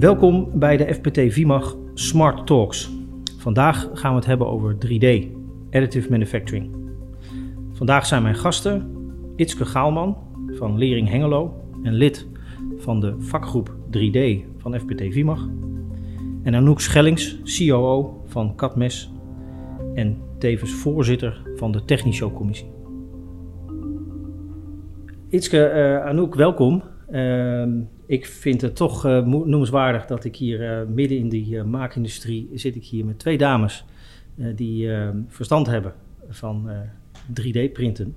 Welkom bij de FPT VIMAG Smart Talks. Vandaag gaan we het hebben over 3D, Additive Manufacturing. Vandaag zijn mijn gasten Itske Gaalman van Lering Hengelo en lid van de vakgroep 3D van FPT VIMAG. En Anouk Schellings, COO van Katmes en tevens voorzitter van de Technisho-commissie. Itske, uh, Anouk, welkom. Uh, ik vind het toch uh, noemenswaardig dat ik hier uh, midden in die maakindustrie zit ik hier met twee dames die ehm, verstand hebben van 3D-printen.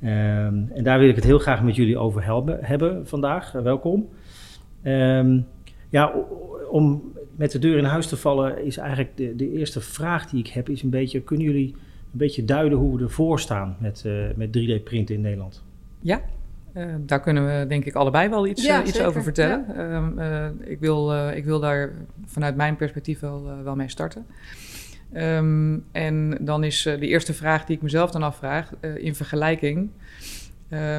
Ehm, en daar wil ik het heel graag met jullie over hebben vandaag. welkom. ja, om met de deur in huis te vallen is eigenlijk de, de, eerste vraag die ik heb is een beetje, kunnen jullie een beetje duiden hoe we ervoor staan met, met 3D-printen in Nederland? Ja, uh, daar kunnen we denk ik allebei wel iets, ja, uh, iets over vertellen. Ja. Um, uh, ik, wil, ik wil daar vanuit mijn perspectief wel, wel mee starten. Um, en dan is de eerste vraag die ik mezelf dan afvraag, in vergelijking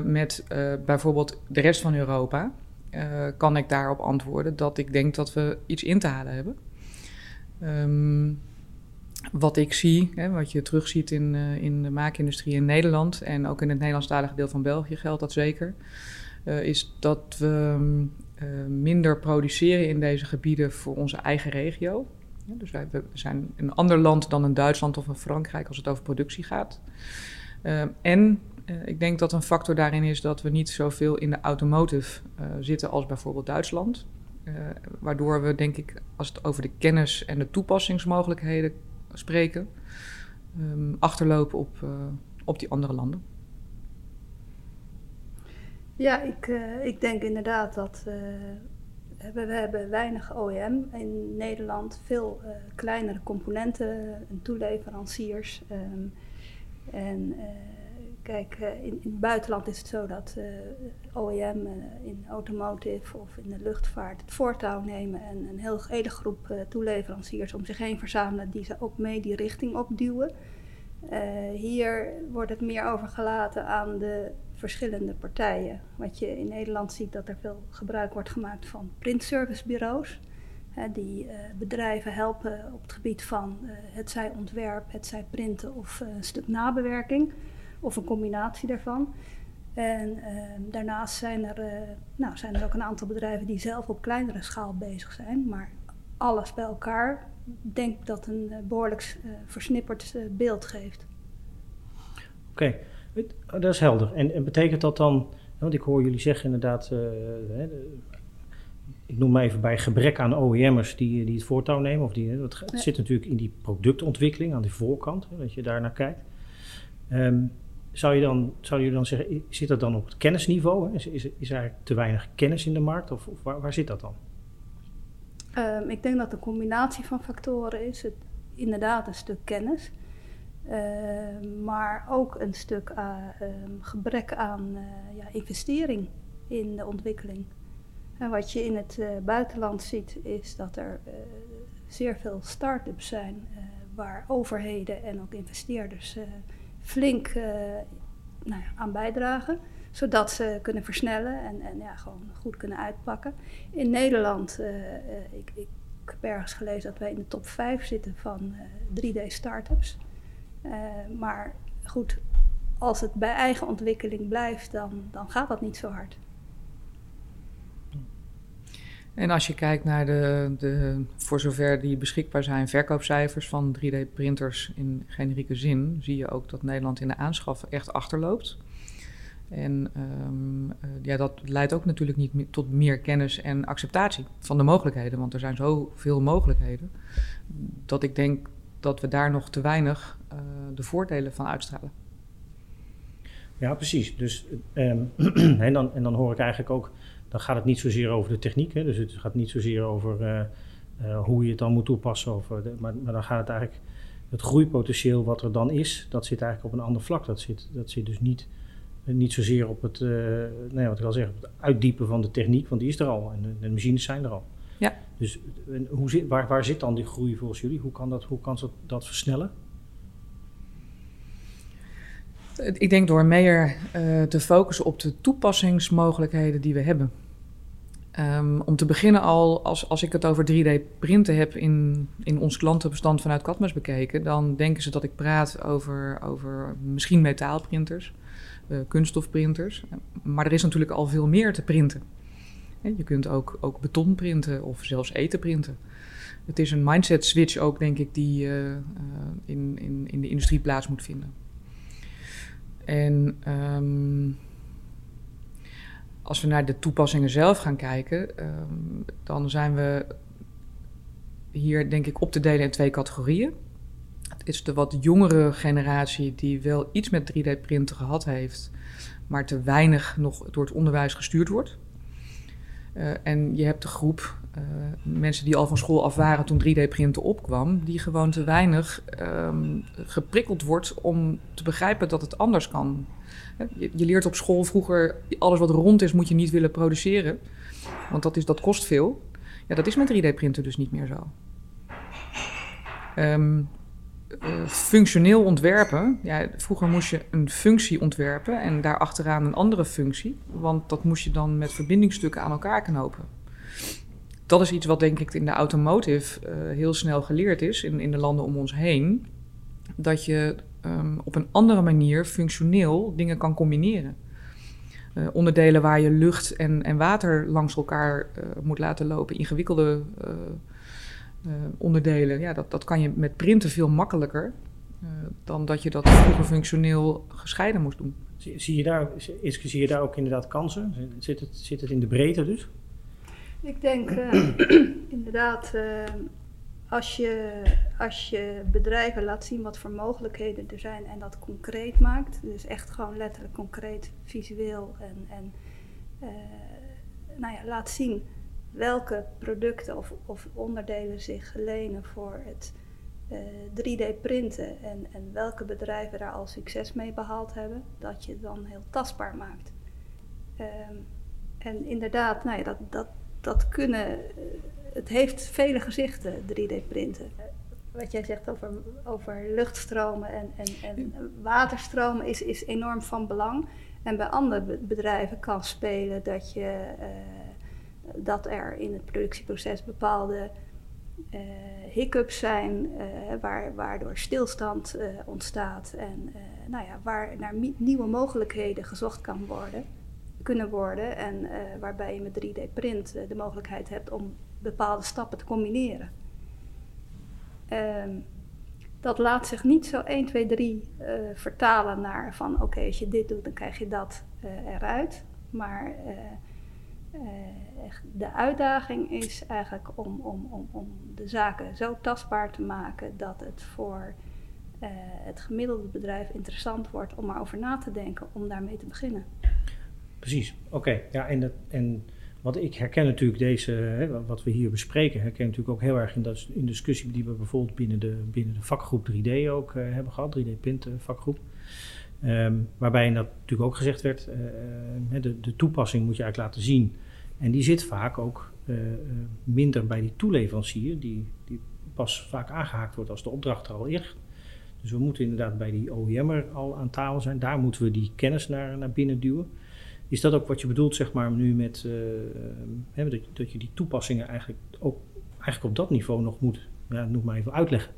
met bijvoorbeeld de rest van Europa, kan ik daarop antwoorden dat ik denk dat we iets in te halen hebben. Um, wat ik zie, hè, wat je terugziet in, uh, in de maakindustrie in Nederland en ook in het Nederlandstalige deel van België geldt dat zeker, uh, is dat we uh, minder produceren in deze gebieden voor onze eigen regio. Dus wij we zijn een ander land dan een Duitsland of een Frankrijk als het over productie gaat. en ik denk dat een factor daarin is dat we niet zoveel in de automotive zitten als bijvoorbeeld Duitsland. waardoor we, denk ik, als het over de kennis en de toepassingsmogelijkheden spreken, um, achterlopen op, uh, op die andere landen? Ja, ik, uh, ik denk inderdaad dat uh, we, we, hebben weinig OEM in Nederland, veel kleinere componenten en toeleveranciers. En Kijk, eh, in, in, het buitenland is het zo dat uh, eh, OEM eh, in automotive of in de luchtvaart het voortouw nemen en een heel, hele groep toeleveranciers om zich heen verzamelen die ze ook mee die richting opduwen. hier wordt het meer overgelaten aan de verschillende partijen. Wat je in Nederland ziet dat er veel gebruik wordt gemaakt van printservicebureaus. die bedrijven helpen op het gebied van het zij ontwerp, het zij printen of een stuk nabewerking of een combinatie daarvan. En uh, daarnaast zijn er, uh, nou, zijn er ook een aantal bedrijven die zelf op kleinere schaal bezig zijn. Maar alles bij elkaar denk ik dat een uh, behoorlijk versnipperd beeld geeft. Oké, okay. Oh, dat is helder. En, en, betekent dat dan, want ik hoor jullie zeggen inderdaad, ik noem maar even bij gebrek aan OEM'ers die, die het voortouw nemen. Of die, dat ja. zit natuurlijk in die productontwikkeling aan die voorkant, dat je daar naar kijkt. Um, zou je dan, zou je dan zeggen, zit dat dan op het kennisniveau? Is, is, is er te weinig kennis in de markt of, of waar, waar, zit dat dan? Um, ik denk dat een combinatie van factoren is. Het, inderdaad een stuk kennis, uh, maar ook een stuk uh, um, gebrek aan uh, ja, investering in de ontwikkeling. En wat je in het eh, buitenland ziet, is dat er eh, zeer veel start-ups zijn waar overheden en ook investeerders flink uh, nou ja, aan bijdragen. Zodat ze kunnen versnellen en, en ja, gewoon goed kunnen uitpakken. In Nederland, uh, ik, ik, heb ergens gelezen dat wij in de top 5 zitten van 3D-startups. maar goed, als het bij eigen ontwikkeling blijft, dan, dan gaat dat niet zo hard. En als je kijkt naar de, de, voor zover die beschikbaar zijn, verkoopcijfers van 3D-printers in generieke zin, zie je ook dat Nederland in de aanschaf echt achterloopt. En um, ja, dat leidt ook natuurlijk niet tot meer kennis en acceptatie van de mogelijkheden, want er zijn zoveel mogelijkheden, dat ik denk dat we daar nog te weinig uh, de voordelen van uitstralen. Ja, precies. Dus, um, en, dan, en dan hoor ik eigenlijk ook dan gaat het niet zozeer over de techniek. Hè? Dus het gaat niet zozeer over uh, uh, hoe je het dan moet toepassen. Of, de, maar, maar, dan gaat het eigenlijk, het groeipotentieel wat er dan is, dat zit eigenlijk op een ander vlak. Dat zit, dat zit dus niet, niet zozeer op het, uh, nee, wat ik al zeg, het uitdiepen van de techniek, want die is er al en de, de machines zijn er al. Ja. Dus hoe zit, waar, waar zit dan die groei volgens jullie? Hoe kan dat, hoe kan dat, dat versnellen? Ik denk door meer uh, te focussen op de toepassingsmogelijkheden die we hebben. Ehm, om te beginnen al, als, als ik het over 3D-printen heb in, in ons klantenbestand vanuit Cadmus bekeken, dan denken ze dat ik praat over, over misschien metaalprinters, uh, kunststofprinters. Maar er is natuurlijk al veel meer te printen. Je kunt ook, ook beton printen of zelfs eten printen. Het is een mindset switch ook, denk ik, die uh, in, in, in de industrie plaats moet vinden. En um, als we naar de toepassingen zelf gaan kijken, um, dan zijn we hier denk ik op te delen in twee categorieën. Het is de wat jongere generatie die wel iets met 3D-printen gehad heeft, maar te weinig nog door het onderwijs gestuurd wordt. Uh, en je hebt de groep uh, mensen die al van school af waren toen 3D-printen opkwam, die gewoon te weinig um, geprikkeld wordt om te begrijpen dat het anders kan. Je, je, leert op school vroeger, alles wat rond is moet je niet willen produceren, want dat, is, dat kost veel. Ja, dat is met 3D-printen dus niet meer zo. Um, functioneel ontwerpen. Ja, vroeger moest je een functie ontwerpen en daarachteraan een andere functie. Want dat moest je dan met verbindingstukken aan elkaar knopen. Dat is iets wat denk ik in de automotive uh, heel snel geleerd is in, in de landen om ons heen. Dat je um, op een andere manier functioneel dingen kan combineren. Uh, onderdelen waar je lucht en, en water langs elkaar moet laten lopen, ingewikkelde uh, onderdelen, ja, dat, dat kan je met printen veel makkelijker uh, dan dat je dat vroeger functioneel gescheiden moest doen. Zie, zie, je daar, is, zie je daar ook inderdaad kansen? Zit het, zit het in de breedte dus? Ik denk uh, inderdaad, als, je, als je bedrijven laat zien wat voor mogelijkheden er zijn en dat concreet maakt, dus echt gewoon letterlijk concreet, visueel en, en nou ja, laat zien welke producten of, of onderdelen zich lenen voor het uh, eh, 3D printen en, en welke bedrijven daar al succes mee behaald hebben, dat je dan heel tastbaar maakt. Um, en inderdaad, nou ja, dat, dat, dat kunnen, uh, het heeft vele gezichten, 3D printen. Wat jij zegt over, over luchtstromen en, en, en waterstromen is, is enorm van belang. En bij andere bedrijven kan spelen dat je uh, dat er in het productieproces bepaalde uh, hiccups zijn, uh, waar, waardoor stilstand uh, ontstaat en nou ja, waar naar nieuwe mogelijkheden gezocht kan worden, kunnen worden en waarbij je met 3D-print de mogelijkheid hebt om bepaalde stappen te combineren. Um, dat laat zich niet zo 1, 2, 3 vertalen naar van oké, als je dit doet, dan krijg je dat eruit. Maar uh, de uitdaging is eigenlijk om, om, om, om de zaken zo tastbaar te maken dat het voor uh, het gemiddelde bedrijf interessant wordt om erover na te denken om daarmee te beginnen. Precies, oké. Ja, en, dat, en wat ik herken natuurlijk deze, hè, wat we hier bespreken, herken natuurlijk ook heel erg in, dat, in de discussie die we bijvoorbeeld binnen de, binnen de vakgroep 3D ook uh, hebben gehad, 3D-print vakgroep. Um, waarbij dat natuurlijk ook gezegd werd, uh, de, de, toepassing moet je eigenlijk laten zien. En die zit vaak ook uh, minder bij die toeleverancier, die, die pas vaak aangehaakt wordt als de opdracht er al is. Dus we moeten inderdaad bij die OEM'er al aan tafel zijn. Daar moeten we die kennis naar, naar binnen duwen. Is dat ook wat je bedoelt, zeg maar, nu met hè, dat, dat, je die toepassingen eigenlijk ook eigenlijk op dat niveau nog moet, ja, noem maar even uitleggen?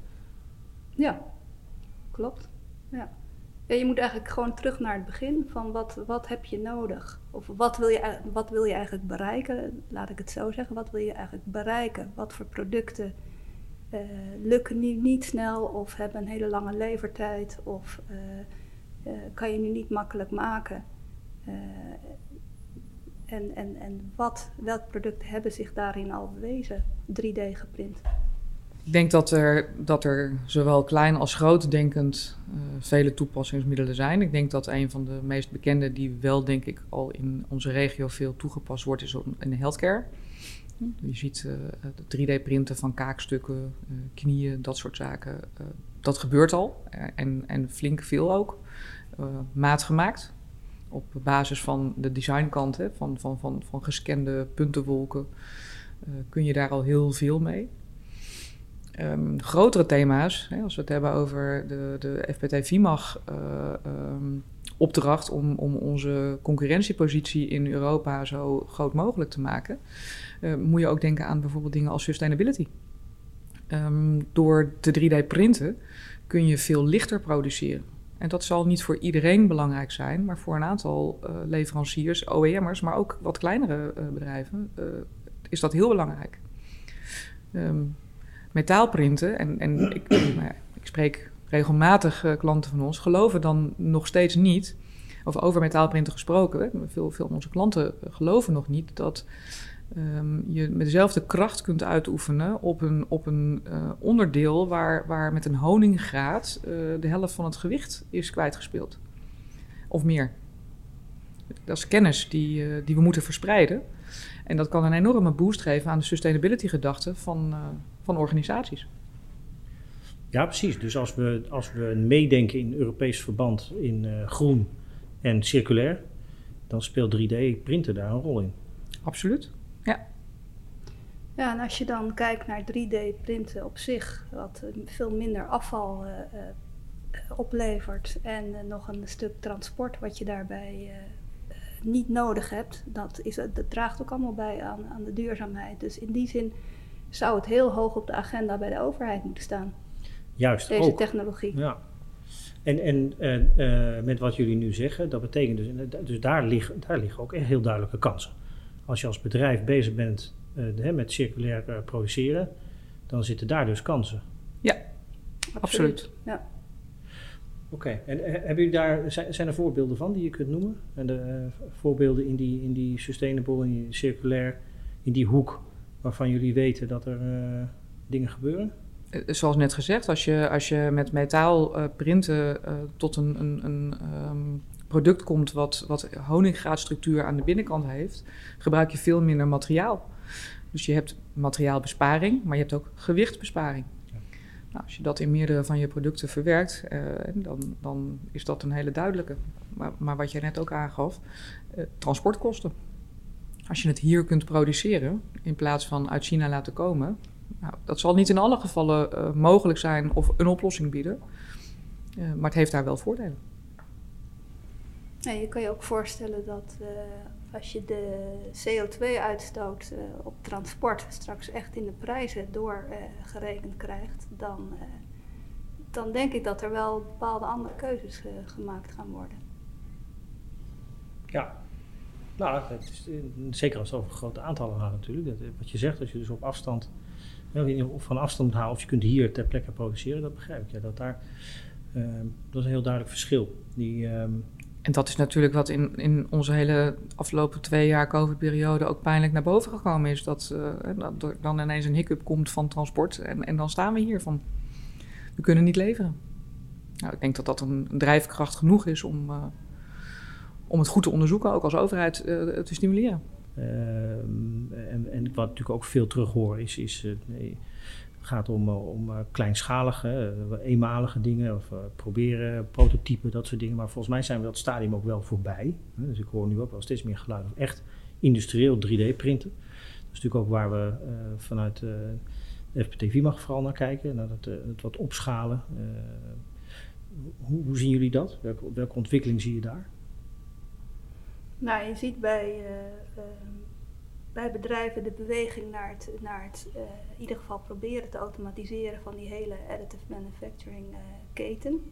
Ja, klopt. Ja. Je moet eigenlijk gewoon terug naar het begin van wat, wat heb je nodig? Of wat wil, je, wat wil je eigenlijk bereiken? Laat ik het zo zeggen. Wat wil je eigenlijk bereiken? Wat voor producten uh, lukken nu niet snel of hebben een hele lange levertijd of uh, uh, kan je nu niet makkelijk maken? en en, en wat, welke producten hebben zich daarin al bewezen, 3D geprint? Ik denk dat er, dat er zowel klein als groot denkend uh, vele toepassingsmiddelen zijn. Ik denk dat een van de meest bekende, die wel denk ik al in onze regio veel toegepast wordt, is in de healthcare. Je ziet uh, de 3D-printen van kaakstukken, uh, knieën, dat soort zaken. dat gebeurt al en, en flink veel ook. maatgemaakt op basis van de designkant, van, van, van, van gescande puntenwolken, kun je daar al heel veel mee. Um, grotere thema's, hè, als we het hebben over de, de FPT-VIMAG uh, um, opdracht om, om onze concurrentiepositie in Europa zo groot mogelijk te maken, uh, moet je ook denken aan bijvoorbeeld dingen als sustainability. Um, door te 3D printen kun je veel lichter produceren. En dat zal niet voor iedereen belangrijk zijn, maar voor een aantal uh, leveranciers, OEM'ers, maar ook wat kleinere bedrijven, is dat heel belangrijk. Um, metaalprinten, en, en ik, ik spreek regelmatig uh, klanten van ons, geloven dan nog steeds niet, of over metaalprinten gesproken, veel, veel van onze klanten geloven nog niet dat um, je met dezelfde kracht kunt uitoefenen op een, op een uh, onderdeel waar, waar met een honinggraad uh, de helft van het gewicht is kwijtgespeeld. Of meer. Dat is kennis die, die we moeten verspreiden. En dat kan een enorme boost geven aan de sustainability-gedachte van, van organisaties. Ja, precies. Dus als we, als we meedenken in Europees verband in uh, groen en circulair, dan speelt 3D-printen daar een rol in. Absoluut, ja. Ja, en als je dan kijkt naar 3D-printen op zich, wat veel minder afval uh, uh, oplevert en nog een stuk transport wat je daarbij niet nodig hebt, dat, is, dat draagt ook allemaal bij aan, aan de duurzaamheid. Dus in die zin zou het heel hoog op de agenda bij de overheid moeten staan. Juist, Deze ook. technologie. Ja. En, en uh, met wat jullie nu zeggen, dat betekent dus, dus daar, liggen, daar liggen ook heel duidelijke kansen. Als je als bedrijf bezig bent uh, met circulair produceren, dan zitten daar dus kansen. Ja, absoluut. absoluut. Ja. Oké, okay. en hebben jullie daar, zijn, zijn, er voorbeelden van die je kunt noemen? En de voorbeelden in die, in die sustainable, in die circulair, in die hoek waarvan jullie weten dat er dingen gebeuren? Eh, zoals net gezegd, als je, als je met metaal uh, printen uh, tot een, een, een um, product komt wat, wat honinggraadstructuur aan de binnenkant heeft, gebruik je veel minder materiaal. Dus je hebt materiaalbesparing, maar je hebt ook gewichtbesparing. Ja. Nou, als je dat in meerdere van je producten verwerkt, dan, dan is dat een hele duidelijke. Maar, maar wat jij net ook aangaf, transportkosten. Als je het hier kunt produceren, in plaats van uit China laten komen, nou, dat zal niet in alle gevallen uh, mogelijk zijn of een oplossing bieden, uh, maar het heeft daar wel voordelen. Ja, je kan je ook voorstellen dat uh, als je de CO2-uitstoot op transport straks echt in de prijzen doorgerekend krijgt, dan, dan denk ik dat er wel bepaalde andere keuzes gemaakt gaan worden. Ja, nou, is, zeker als het over grote aantallen gaat natuurlijk. Dat, wat je zegt, als je dus op afstand of van afstand halen of je kunt hier ter plekke produceren, dat begrijp ik. Ja, dat, daar, uh, dat is een heel duidelijk verschil. Die, um... En dat is natuurlijk wat in, in onze hele afgelopen twee jaar COVID-periode ook pijnlijk naar boven gekomen is. Dat, er dan ineens een hiccup komt van transport en, en dan staan we hier van, we kunnen niet leveren. Nou, ik denk dat dat een, drijfkracht genoeg is om, om het goed te onderzoeken, ook als overheid te stimuleren. Ehm, en, en, wat natuurlijk ook veel terug hoor is, is uh, nee, gaat om, eh, om kleinschalige, eenmalige dingen of proberen, prototypen, dat soort dingen. Maar volgens mij zijn we dat stadium ook wel voorbij. Dus ik hoor nu ook wel steeds meer geluid van echt industrieel 3D printen. Dat is natuurlijk ook waar we vanuit de FPTV mag vooral naar kijken, naar het, het wat opschalen. Hoe, hoe, zien jullie dat? Welke, welke ontwikkeling zie je daar? Nou, je ziet bij, uh, bij bedrijven de beweging naar het, naar het uh, in ieder geval proberen te automatiseren van die hele additive manufacturing keten.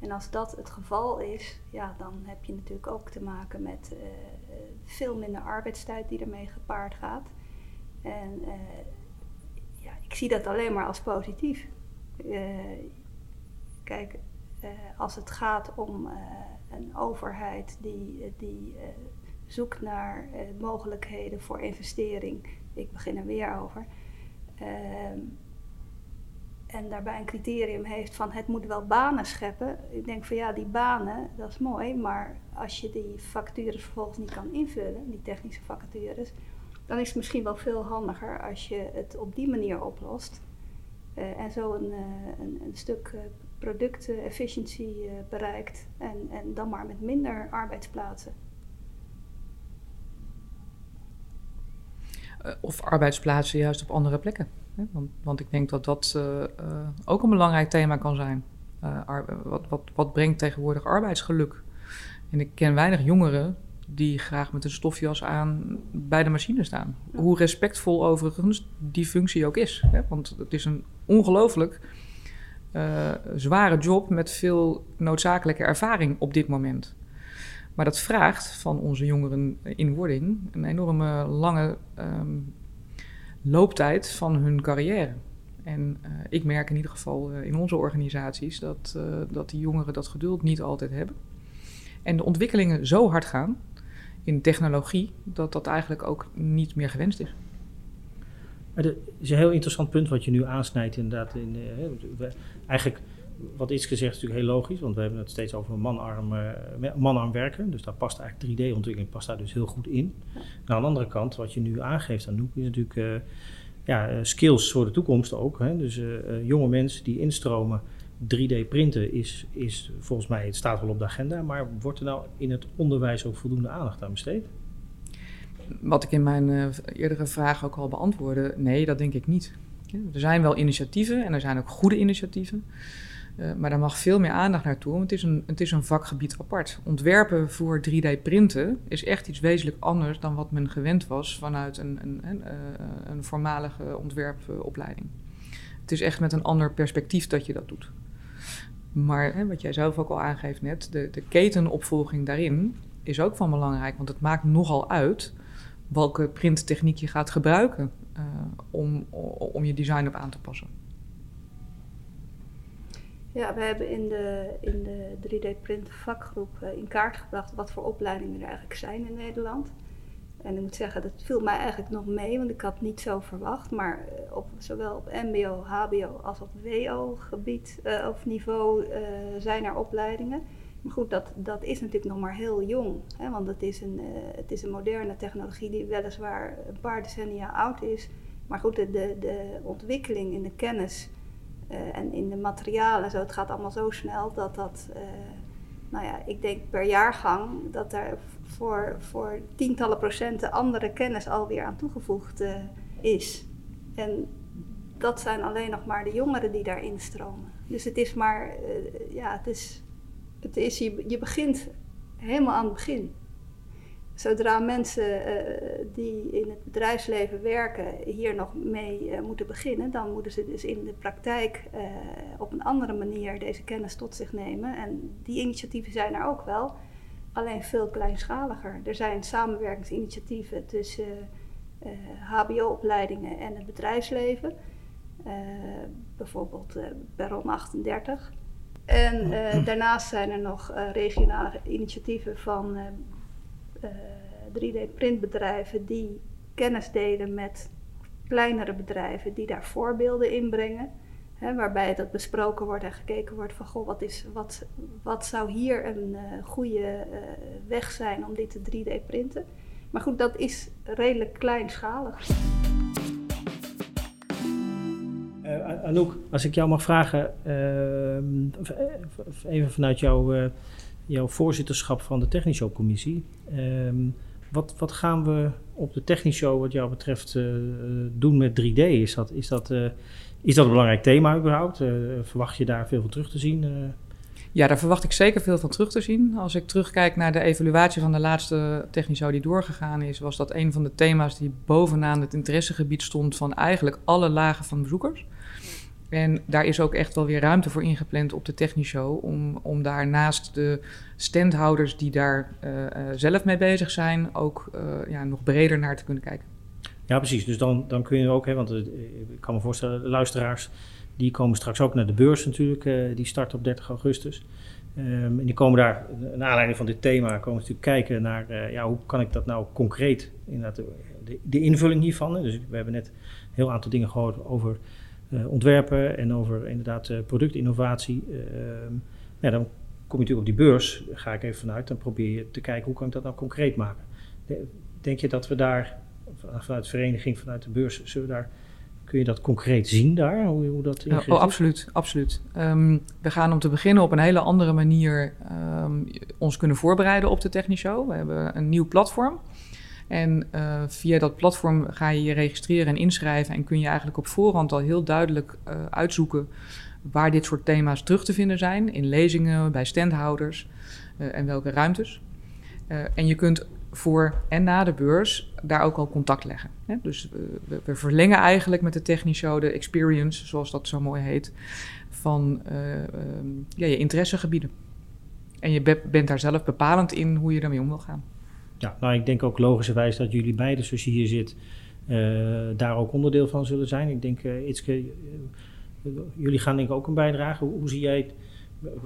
En als dat het geval is, ja, dan heb je natuurlijk ook te maken met veel minder arbeidstijd die ermee gepaard gaat. En ja, ik zie dat alleen maar als positief. kijk, als het gaat om een overheid die, die uh, zoekt naar mogelijkheden voor investering. Ik begin er weer over. Uh, en daarbij een criterium heeft van het moet wel banen scheppen. Ik denk van ja, die banen, dat is mooi, maar als je die vacatures vervolgens niet kan invullen, die technische vacatures, dan is het misschien wel veel handiger als je het op die manier oplost. En zo een, een stuk productefficiëntie uh, bereikt en, en dan maar met minder arbeidsplaatsen. Uh, of arbeidsplaatsen juist op andere plekken. Want, want, ik denk dat dat uh, ook een belangrijk thema kan zijn. Wat, wat, wat, brengt tegenwoordig arbeidsgeluk? En ik ken weinig jongeren die graag met een stofjas aan bij de machine staan. Hoe respectvol overigens die functie ook is. Hè? Want het is een ongelooflijk zware job met veel noodzakelijke ervaring op dit moment. Maar dat vraagt van onze jongeren in wording een enorme lange um, looptijd van hun carrière. En uh, ik merk in ieder geval uh, in onze organisaties dat, dat die jongeren dat geduld niet altijd hebben. En de ontwikkelingen zo hard gaan in technologie dat dat eigenlijk ook niet meer gewenst is. Het is een heel interessant punt wat je nu aansnijdt inderdaad. In, eigenlijk wat is gezegd is natuurlijk heel logisch, want we hebben het steeds over manarm, uh, manarm werken. Dus daar past eigenlijk 3D-ontwikkeling past daar dus heel goed in. Nou, aan de andere kant, wat je nu aangeeft aan Noek, is natuurlijk uh, ja, skills voor de toekomst ook. Hè? Dus jonge mensen die instromen, 3D printen is, is volgens mij, het staat wel op de agenda, maar wordt er nou in het onderwijs ook voldoende aandacht aan besteed? Wat ik in mijn eerdere vraag ook al beantwoordde, nee, dat denk ik niet. Er zijn wel initiatieven en er zijn ook goede initiatieven. Uh, maar daar mag veel meer aandacht naartoe, want het is, een, het is een vakgebied apart. Ontwerpen voor 3D-printen is echt iets wezenlijk anders dan wat men gewend was vanuit een, een, een, uh, een voormalige ontwerpopleiding. Het is echt met een ander perspectief dat je dat doet. Maar hè, wat jij zelf ook al aangeeft net, de, de ketenopvolging daarin is ook van belangrijk, want het maakt nogal uit welke printtechniek je gaat gebruiken uh, om, om je design op aan te passen. Ja, we hebben in de, in de 3D-print vakgroep uh, in kaart gebracht wat voor opleidingen er eigenlijk zijn in Nederland. En ik moet zeggen, dat viel mij eigenlijk nog mee, want ik had niet zo verwacht. Maar eh, op, zowel op MBO, HBO als op WO-gebied of niveau zijn er opleidingen. Goed, dat, dat is natuurlijk nog maar heel jong. Hè, want het is, een, het is een moderne technologie die weliswaar een paar decennia oud is. Maar goed, de, de, de ontwikkeling in de kennis uh, en in de materialen, zo, het gaat allemaal zo snel dat dat, uh, nou ja, ik denk per jaargang dat er voor, voor tientallen procenten andere kennis alweer aan toegevoegd is. En dat zijn alleen nog maar de jongeren die daar instromen. Dus het is maar, ja, het is, het is je, begint helemaal aan het begin zodra mensen uh, die in het bedrijfsleven werken hier nog mee uh, moeten beginnen, dan moeten ze dus in de praktijk uh, op een andere manier deze kennis tot zich nemen. En die initiatieven zijn er ook wel, alleen veel kleinschaliger. Er zijn samenwerkingsinitiatieven tussen HBO-opleidingen en het bedrijfsleven, bijvoorbeeld Baron 38. En daarnaast zijn er nog regionale initiatieven van 3D-printbedrijven eh, die kennis delen met kleinere bedrijven die daar voorbeelden in brengen. Hè, waarbij dat besproken wordt en gekeken wordt van goh, wat, is, wat, wat zou hier een goede weg zijn om dit te 3D printen. Maar goed, dat is redelijk kleinschalig. Uh, Anouk, als ik jou mag vragen, even vanuit jouw jouw voorzitterschap van de Technische Commissie. Um, wat, wat gaan we op de Technische wat jou betreft doen met 3D? Is dat, is, dat, is dat een belangrijk thema überhaupt? Verwacht je daar veel van terug te zien? Ja, daar verwacht ik zeker veel van terug te zien. Als ik terugkijk naar de evaluatie van de laatste Technische die doorgegaan is, was dat een van de thema's die bovenaan het interessegebied stond van eigenlijk alle lagen van bezoekers. En daar is ook echt wel weer ruimte voor ingepland op de Technisch. Om, om daar naast de standhouders die daar uh, uh, zelf mee bezig zijn, ook uh, ja, nog breder naar te kunnen kijken. Ja, precies. Dus dan, dan kun je ook, hè, want ik kan me voorstellen, luisteraars, die komen straks ook naar de beurs natuurlijk. die start op 30 augustus. Um, en die komen daar, naar aanleiding van dit thema, komen natuurlijk kijken naar ja, hoe kan ik dat nou concreet, inderdaad, de, de invulling hiervan. Dus we hebben net een heel aantal dingen gehoord over ontwerpen en over inderdaad uh, productinnovatie. Uh, ja, dan kom je natuurlijk op die beurs, ga ik even vanuit, dan probeer je te kijken hoe kan ik dat nou concreet maken. De, denk je dat we daar, vanuit de vereniging, vanuit de beurs, zullen we daar, kun je dat concreet zien daar, hoe, hoe dat ja, Oh, absoluut, absoluut. Um, we gaan om te beginnen op een hele andere manier um, ons kunnen voorbereiden op de Technische Show. We hebben een nieuw platform. En uh, via dat platform ga je je registreren en inschrijven en kun je eigenlijk op voorhand al heel duidelijk uh, uitzoeken waar dit soort thema's terug te vinden zijn. In lezingen, bij standhouders en welke ruimtes. en je kunt voor en na de beurs daar ook al contact leggen. Dus we, verlengen eigenlijk met de technisch show de experience, zoals dat zo mooi heet, van ehm, ja, je interessegebieden. En je bent daar zelf bepalend in hoe je daarmee om wil gaan. Ja, nou ik denk ook logischerwijs dat jullie beiden, zoals je hier zit, uh, daar ook onderdeel van zullen zijn. Ik denk, uh, Itske, uh, jullie gaan denk ik ook een bijdrage. Hoe, zie jij het,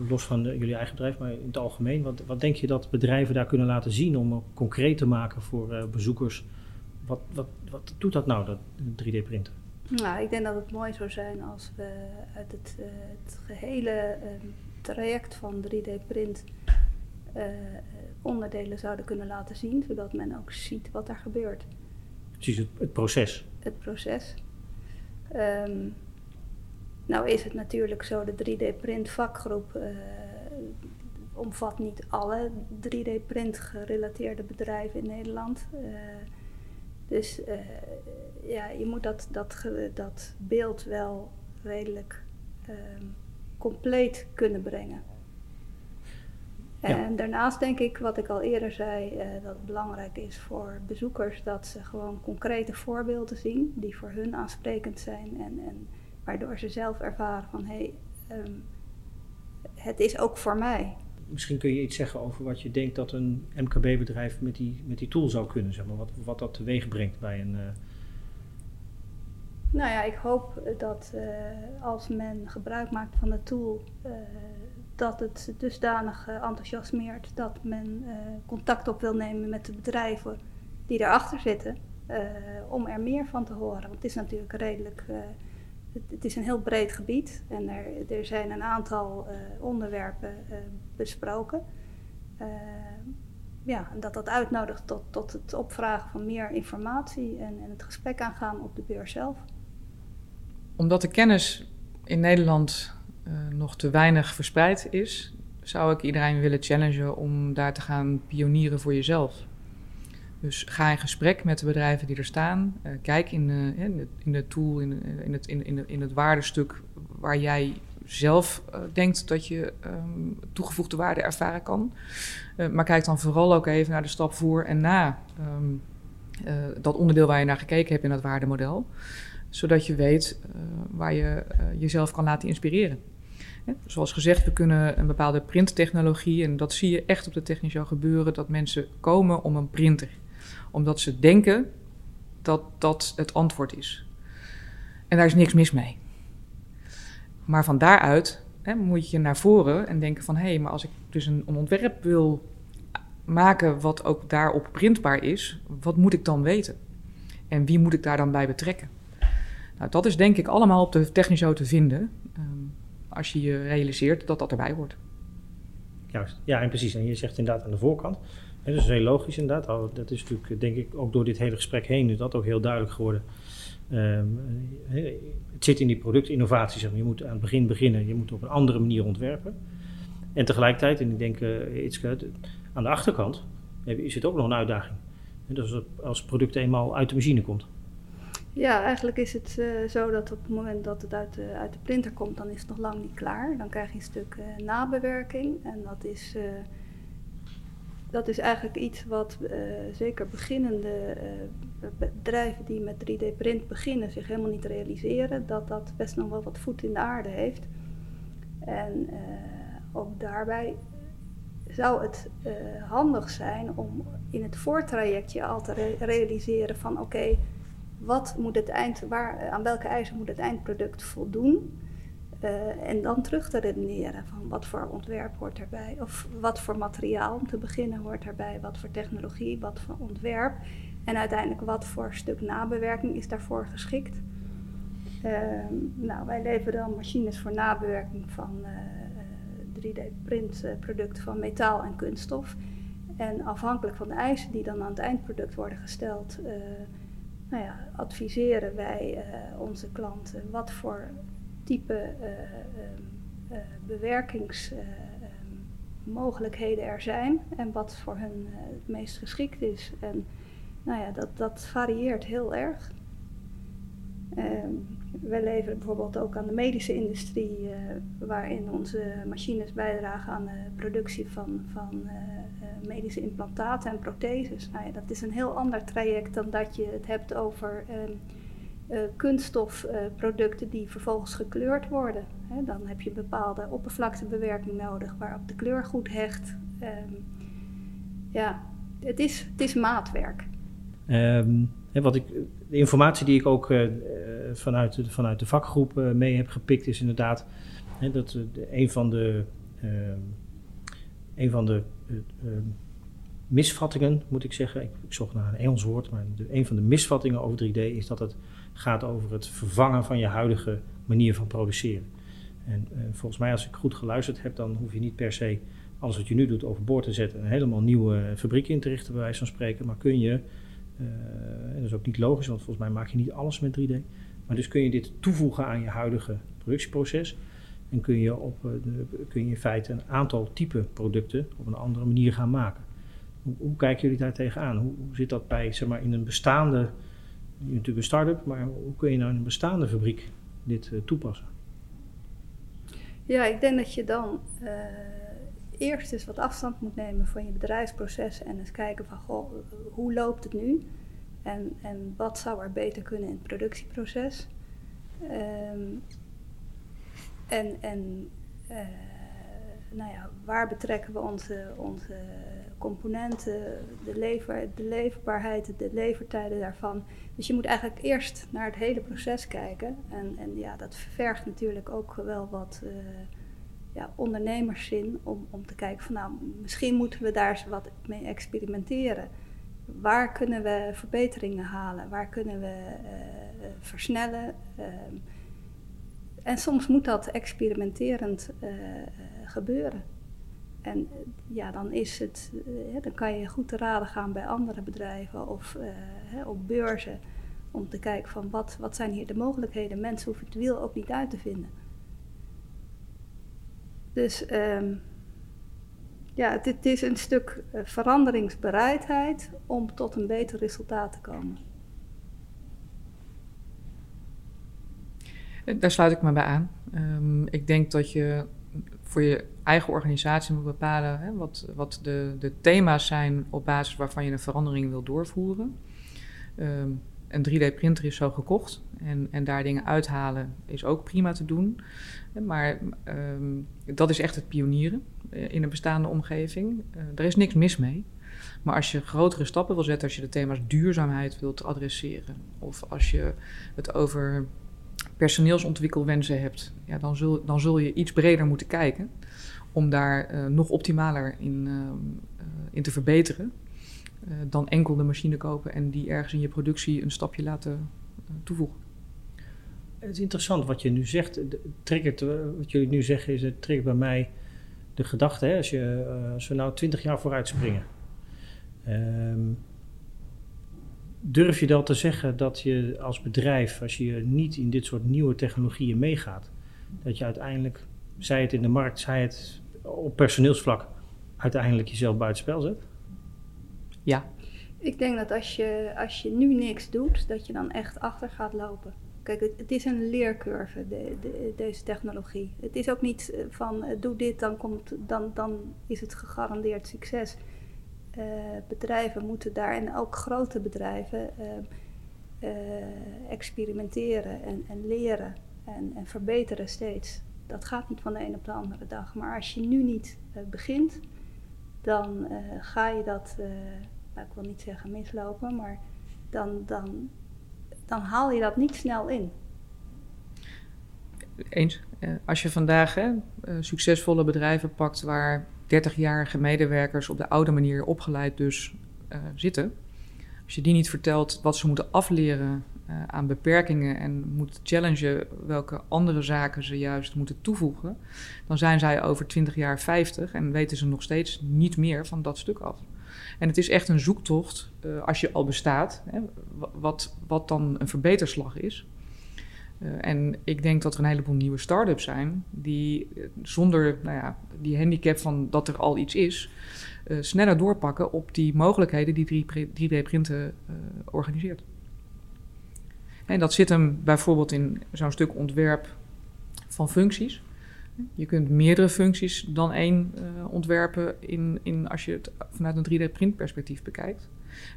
los van jullie eigen bedrijf, maar in het algemeen, wat, wat denk je dat bedrijven daar kunnen laten zien om concreet te maken voor bezoekers? Wat, wat, wat doet dat nou, dat 3D-printen? Nou, ik denk dat het mooi zou zijn als we uit het, het gehele traject van 3D-print uh, onderdelen zouden kunnen laten zien, zodat men ook ziet wat er gebeurt. Precies, het, het proces. Het proces. Um, nou is het natuurlijk zo, de 3D-print vakgroep uh, omvat niet alle 3D-print gerelateerde bedrijven in Nederland. Uh, dus uh, ja, je moet dat, dat, dat beeld wel redelijk um, compleet kunnen brengen. En daarnaast denk ik, wat ik al eerder zei, uh, dat het belangrijk is voor bezoekers dat ze gewoon concrete voorbeelden zien die voor hun aansprekend zijn en, en waardoor ze zelf ervaren van hé, hey, um, het is ook voor mij. Misschien kun je iets zeggen over wat je denkt dat een MKB-bedrijf met die, met die tool zou kunnen, zeg maar, wat, wat dat teweeg brengt bij een. Uh... Nou ja, ik hoop dat uh, als men gebruik maakt van de tool, dat het dusdanig uh, enthousiasmeert dat men uh, contact op wil nemen met de bedrijven die erachter zitten, uh, om er meer van te horen. Want het is natuurlijk redelijk, het, is een heel breed gebied en er, er zijn een aantal onderwerpen besproken. ja, en dat dat uitnodigt tot, tot het opvragen van meer informatie en, en het gesprek aangaan op de beurs zelf. Omdat de kennis in Nederland uh, nog te weinig verspreid is, zou ik iedereen willen challengen om daar te gaan pionieren voor jezelf. Dus ga in gesprek met de bedrijven die er staan. Uh, kijk in, de, in de tool, in, in, het, in, in, het waardestuk waar jij zelf denkt dat je um, toegevoegde waarde ervaren kan. maar kijk dan vooral ook even naar de stap voor en na um, dat onderdeel waar je naar gekeken hebt in dat waardemodel. Zodat je weet waar je jezelf kan laten inspireren. Zoals gezegd, we kunnen een bepaalde printtechnologie, en dat zie je echt op de technische gebeuren, dat mensen komen om een printer. Omdat ze denken dat dat het antwoord is. En daar is niks mis mee. Maar van daaruit hè, moet je naar voren en denken van... hé, hey, maar als ik dus een, een ontwerp wil maken wat ook daarop printbaar is... wat moet ik dan weten? En wie moet ik daar dan bij betrekken? Nou, dat is denk ik allemaal op de technische te vinden. Als je je realiseert dat dat erbij hoort. Juist, ja, en precies. En je zegt inderdaad aan de voorkant. Dat is heel logisch inderdaad. Dat is natuurlijk, denk ik, ook door dit hele gesprek heen is dat ook heel duidelijk geworden. Um, het zit in die productinnovatie. Zeg maar. Je moet aan het begin beginnen, je moet op een andere manier ontwerpen. En tegelijkertijd, en ik denk, uh, Itske, aan de achterkant is het ook nog een uitdaging. Dus als het product eenmaal uit de machine komt. Ja, eigenlijk is het uh, zo dat op het moment dat het uit de, uit de printer komt, dan is het nog lang niet klaar. Dan krijg je een stuk uh, nabewerking. En dat is, uh, dat is eigenlijk iets wat zeker beginnende bedrijven die met 3D-print beginnen zich helemaal niet realiseren. Dat dat best nog wel wat voet in de aarde heeft. En ook daarbij zou het handig zijn om in het voortrajectje al te re realiseren van oké. Wat moet het eind, waar, aan welke eisen moet het eindproduct voldoen? Uh, en dan terug te redeneren van wat voor ontwerp hoort erbij, of wat voor materiaal om te beginnen hoort erbij, wat voor technologie, wat voor ontwerp en uiteindelijk wat voor stuk nabewerking is daarvoor geschikt. Uh, nou, wij leveren dan machines voor nabewerking van uh, eh, 3D-printproducten van metaal en kunststof. En afhankelijk van de eisen die dan aan het eindproduct worden gesteld, nou ja, adviseren wij uh, onze klanten wat voor type uh, uh, bewerkingsmogelijkheden er zijn en wat voor hun het meest geschikt is. En nou ja, dat, dat varieert heel erg. Ehm, we leveren bijvoorbeeld ook aan de medische industrie, waarin onze machines bijdragen aan de productie van, van medische implantaten en protheses. Nou ja, dat is een heel ander traject dan dat je het hebt over uh, kunststofproducten die vervolgens gekleurd worden. Dan heb je een bepaalde oppervlaktebewerking nodig waarop de kleur goed hecht. Um, ja, het is, het is maatwerk. Um, wat ik, de informatie die ik ook uh, vanuit, vanuit de vakgroep uh, mee heb gepikt is inderdaad dat een van de, ehm, een van de misvattingen, moet ik zeggen, ik, ik, zocht naar een Engels woord, maar een van de misvattingen over 3D is dat het gaat over het vervangen van je huidige manier van produceren. En volgens mij, als ik goed geluisterd heb, dan hoef je niet per se alles wat je nu doet overboord te zetten en helemaal nieuwe fabriek in te richten, bij wijze van spreken. Maar kun je, uh, dat is ook niet logisch, want volgens mij maak je niet alles met 3D. Maar dus kun je dit toevoegen aan je huidige productieproces. En kun je, op, de, kun je in feite een aantal type producten op een andere manier gaan maken. Hoe, hoe kijken jullie daar tegenaan? Hoe, zit dat bij, zeg maar, in een bestaande, natuurlijk een start-up, maar hoe kun je nou in een bestaande fabriek dit uh, toepassen? Ja, ik denk dat je dan eerst eens wat afstand moet nemen van je bedrijfsproces en eens kijken van goh, hoe loopt het nu en, en wat zou er beter kunnen in het productieproces. Um, en en uh, nou ja, waar betrekken we onze, onze componenten, de, lever, de leverbaarheid, de levertijden daarvan. Dus je moet eigenlijk eerst naar het hele proces kijken. En, en ja, dat vergt natuurlijk ook wel wat. Uh, ja, ondernemerszin om, om te kijken van nou, misschien moeten we daar eens wat mee experimenteren. Waar kunnen we verbeteringen halen? Waar kunnen we uh, versnellen? Uh, en soms moet dat experimenterend uh, gebeuren. En ja, dan is het, dan kan je goed te raden gaan bij andere bedrijven of op beurzen. Om te kijken van wat, wat zijn hier de mogelijkheden. Mensen hoeven het wiel ook niet uit te vinden. Dus um, ja, het, het, is een stuk eh, veranderingsbereidheid om tot een beter resultaat te komen. Daar sluit ik me bij aan. Um, ik denk dat je voor je eigen organisatie moet bepalen hè, wat, wat de, de, thema's zijn op basis waarvan je een verandering wil doorvoeren. Um, een 3D-printer is zo gekocht en, en daar dingen uithalen is ook prima te doen. Maar um, dat is echt het pionieren eh, in een bestaande omgeving. Uh, er is niks mis mee. Maar als je grotere stappen wil zetten, als je de thema's duurzaamheid wilt adresseren, of als je het over personeelsontwikkelwensen hebt, ja, dan, zul, dan zul je iets breder moeten kijken om daar uh, nog optimaler in, uh, in te verbeteren. Dan enkel de machine kopen en die ergens in je productie een stapje laten toevoegen. Het is interessant wat je nu zegt. Triggert, wat jullie nu zeggen is, het triggert bij mij de gedachte, hè, als, je, als we nou twintig jaar vooruit springen. Um, durf je dan te zeggen dat je als bedrijf, als je niet in dit soort nieuwe technologieën meegaat, dat je uiteindelijk, zij het in de markt, zij het op personeelsvlak, uiteindelijk jezelf buitenspel zet? Ja. Ik denk dat als je, als je nu niks doet, dat je dan echt achter gaat lopen. Kijk, het, het, is een leercurve, de, de, deze technologie. Het is ook niet eh, van uh, doe dit, dan, komt, dan, dan is het gegarandeerd succes. Uh, bedrijven moeten daar, en ook grote bedrijven, experimenteren en, en leren en, en, verbeteren steeds. Dat gaat niet van de een op de andere dag. Maar als je nu niet begint, dan ga je dat, nou, ik wil niet zeggen mislopen, maar dan, dan dan haal je dat niet snel in. Eens. Eh, als je vandaag eh, succesvolle bedrijven pakt waar 30-jarige medewerkers op de oude manier opgeleid dus uh, zitten. Als je die niet vertelt wat ze moeten afleren uh, aan beperkingen en moet challengen welke andere zaken ze juist moeten toevoegen, dan zijn zij over 20 jaar 50 en weten ze nog steeds niet meer van dat stuk af. En het is echt een zoektocht, uh, als je al bestaat, hè, wat, wat dan een verbeterslag is. Uh, en ik denk dat er een heleboel nieuwe start-ups zijn die uh, zonder nou ja, die handicap van dat er al iets is, sneller doorpakken op die mogelijkheden die 3D-printen organiseert. En dat zit hem bijvoorbeeld in zo'n stuk ontwerp van functies. Je kunt meerdere functies dan één uh, ontwerpen in, in, als je het vanuit een 3D-printperspectief bekijkt.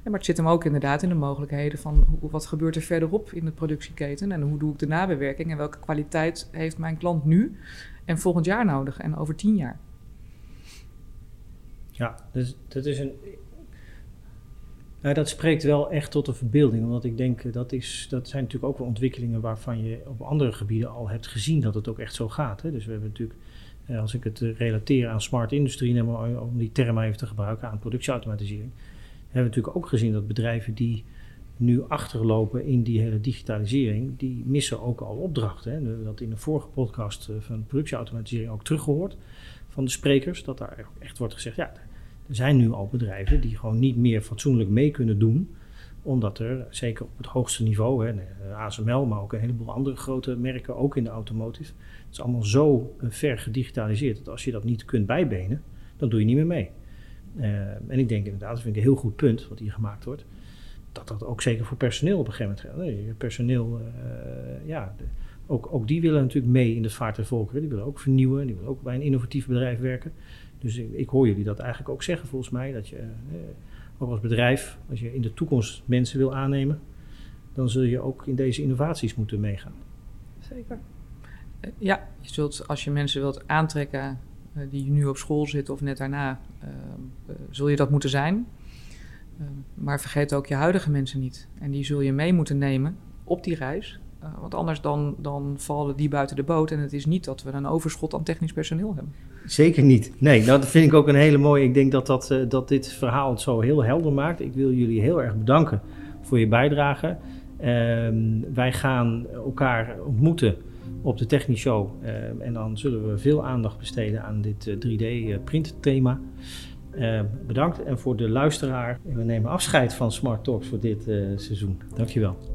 maar het zit hem ook inderdaad in de mogelijkheden van hoe, wat gebeurt er verderop in de productieketen en hoe doe ik de nabewerking en welke kwaliteit heeft mijn klant nu en volgend jaar nodig en over tien jaar. Ja, dus dat is een. Nou, dat spreekt wel echt tot de verbeelding. Omdat ik denk dat is, dat zijn natuurlijk ook wel ontwikkelingen waarvan je op andere gebieden al hebt gezien dat het ook echt zo gaat. Hè? Dus we hebben natuurlijk, eh, als ik het eh, relateer aan smart industrie, om die term even te gebruiken, aan productieautomatisering, hebben we natuurlijk ook gezien dat bedrijven die nu achterlopen in die hele digitalisering, die missen ook al opdrachten. We hebben dat in de vorige podcast eh, van productieautomatisering ook teruggehoord van de sprekers, dat daar echt wordt gezegd, ja, er zijn nu al bedrijven die gewoon niet meer fatsoenlijk mee kunnen doen, omdat er, zeker op het hoogste niveau, hè, ASML, maar ook een heleboel andere grote merken, ook in de automotive, het is allemaal zo eh, ver gedigitaliseerd dat als je dat niet kunt bijbenen, dan doe je niet meer mee. Uh, en ik denk inderdaad, dat vind ik een heel goed punt wat hier gemaakt wordt, dat dat ook zeker voor personeel op een gegeven moment. Nee, personeel, uh, ja, ook, ook die willen natuurlijk mee in de vaart der volkeren. Die willen ook vernieuwen, die willen ook bij een innovatief bedrijf werken. Dus ik, hoor jullie dat eigenlijk ook zeggen volgens mij. Dat je, eh, ook als bedrijf, als je in de toekomst mensen wil aannemen, dan zul je ook in deze innovaties moeten meegaan. Zeker. Uh, ja, je zult, als je mensen wilt aantrekken uh, die nu op school zitten of net daarna, zul je dat moeten zijn. maar vergeet ook je huidige mensen niet. En die zul je mee moeten nemen op die reis. Uh, want anders dan, dan vallen die buiten de boot. En het is niet dat we een overschot aan technisch personeel hebben. Zeker niet. Nee, nou, dat vind ik ook een hele mooie. Ik denk dat, dat, uh, dat dit verhaal het zo heel helder maakt. Ik wil jullie heel erg bedanken voor je bijdrage. Uh, wij gaan elkaar ontmoeten op de Technisch Show. Ehm, en dan zullen we veel aandacht besteden aan dit 3D-print eh. Ehm, bedankt. En voor de luisteraar, we nemen afscheid van Smart Talks voor dit seizoen. Dankjewel.